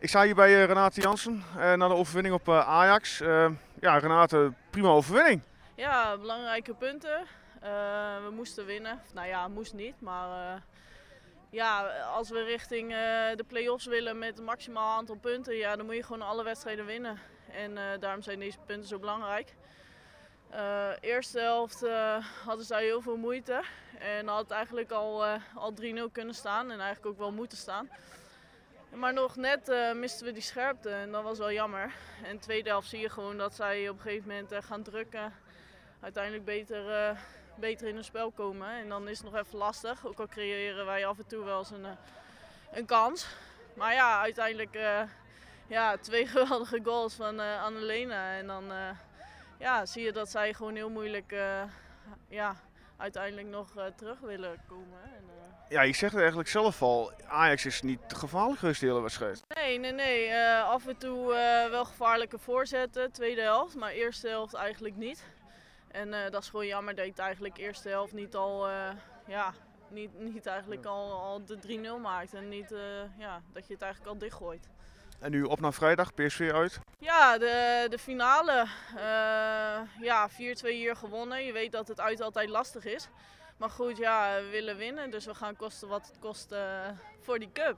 Ik sta hier bij eh, Renate Jansen uh, na de overwinning op uh, Ajax. Ja, Renate, prima overwinning. Ja, belangrijke punten. we moesten winnen. Nou ja, moest niet, maar ja, als we richting de play-offs willen met een maximaal aantal punten, ja, dan moet je gewoon alle wedstrijden winnen. En daarom zijn deze punten zo belangrijk. Uh, eerste helft hadden zij heel veel moeite en had het eigenlijk al, al 3-0 kunnen staan en eigenlijk ook wel moeten staan. Maar nog net misten we die scherpte en dat was wel jammer. En de tweede helft zie je gewoon dat zij op een gegeven moment gaan drukken. Uiteindelijk beter, beter in hun spel komen en dan is het nog even lastig. Ook al creëren wij af en toe wel eens een, een kans. Maar ja, uiteindelijk ja, twee geweldige goals van Annelena en dan ja, zie je dat zij gewoon heel moeilijk uh, ja, uiteindelijk nog uh, terug willen komen. En, uh... Ja, je zegt het eigenlijk zelf al, Ajax is niet gevaarlijk geweest de hele wedstrijd. Nee, nee, nee. af en toe wel gevaarlijke voorzetten, tweede helft, maar eerste helft eigenlijk niet. En dat is gewoon jammer dat je het eigenlijk eerste helft niet al, ja, niet, niet eigenlijk al, al de 3-0 maakt. En niet, ja, dat je het eigenlijk al dichtgooit. En nu op naar vrijdag, PSV uit? Ja, de, de finale. Uh, ja, 4-2 hier gewonnen. Je weet dat het uit altijd lastig is. Maar goed, ja, we willen winnen. Dus we gaan kosten wat het kost uh, voor die cup.